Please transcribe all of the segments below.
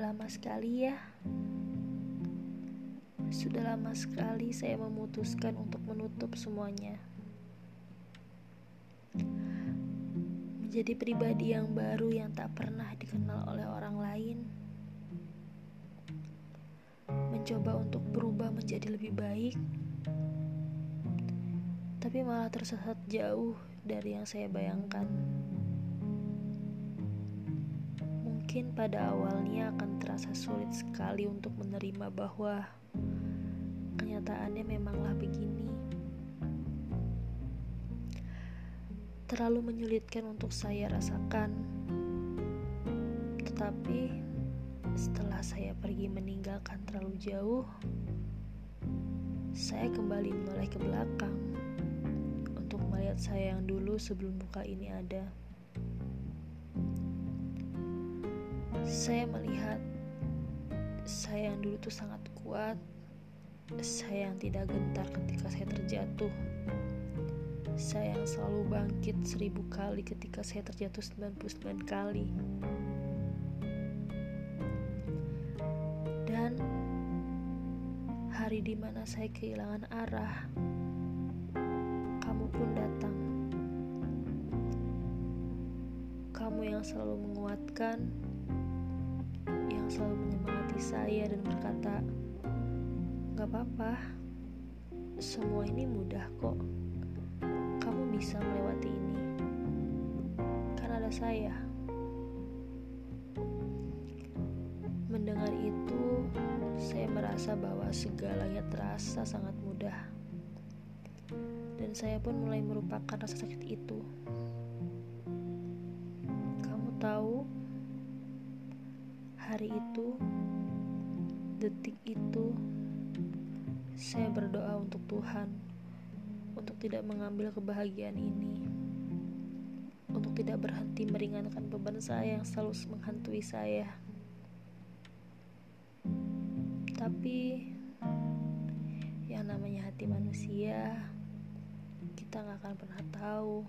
lama sekali ya. Sudah lama sekali saya memutuskan untuk menutup semuanya. Menjadi pribadi yang baru yang tak pernah dikenal oleh orang lain. Mencoba untuk berubah menjadi lebih baik. Tapi malah tersesat jauh dari yang saya bayangkan. Mungkin pada awalnya akan terasa sulit sekali untuk menerima bahwa kenyataannya memanglah begini. Terlalu menyulitkan untuk saya rasakan. Tetapi setelah saya pergi meninggalkan terlalu jauh, saya kembali menoleh ke belakang untuk melihat saya yang dulu sebelum muka ini ada. Saya melihat saya yang dulu tuh sangat kuat. Saya yang tidak gentar ketika saya terjatuh. Saya yang selalu bangkit seribu kali ketika saya terjatuh 99 kali. Dan hari di mana saya kehilangan arah, kamu pun datang. Kamu yang selalu menguatkan, selalu menyemangati saya dan berkata, "Gak apa-apa, semua ini mudah kok. Kamu bisa melewati ini, karena ada saya." Mendengar itu, saya merasa bahwa segalanya terasa sangat mudah, dan saya pun mulai merupakan rasa sakit itu. Kamu tahu? Hari itu, detik itu, saya berdoa untuk Tuhan untuk tidak mengambil kebahagiaan ini, untuk tidak berhenti meringankan beban saya yang selalu menghantui saya. Tapi yang namanya hati manusia, kita nggak akan pernah tahu.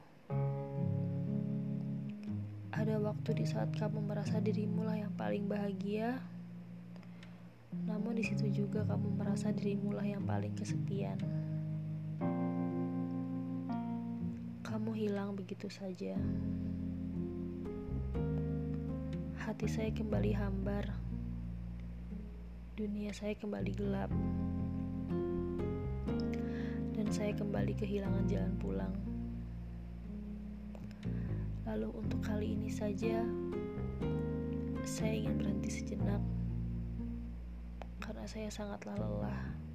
Ada waktu di saat kamu merasa dirimu lah yang paling bahagia, namun di situ juga kamu merasa dirimu lah yang paling kesepian. Kamu hilang begitu saja. Hati saya kembali hambar. Dunia saya kembali gelap. Dan saya kembali kehilangan jalan pulang. Lalu untuk kali ini saja saya ingin berhenti sejenak karena saya sangatlah lelah.